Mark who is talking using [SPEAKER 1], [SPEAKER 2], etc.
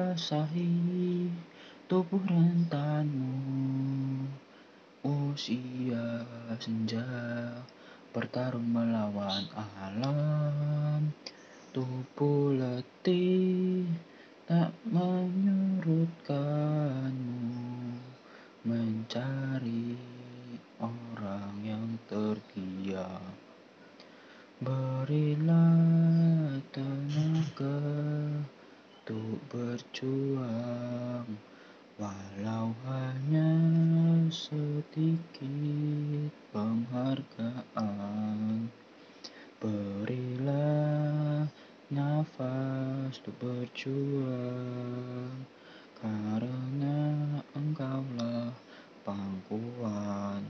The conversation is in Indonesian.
[SPEAKER 1] basahi tubuh rentanmu. Usia senja bertarung melawan alam. Tubuh letih tak menyurutkanmu. Mencari orang yang terdiam Berilah tenaga untuk berjuang Walau hanya sedikit penghargaan. Berilah nafas untuk berjuang Karena engkaulah pangkuan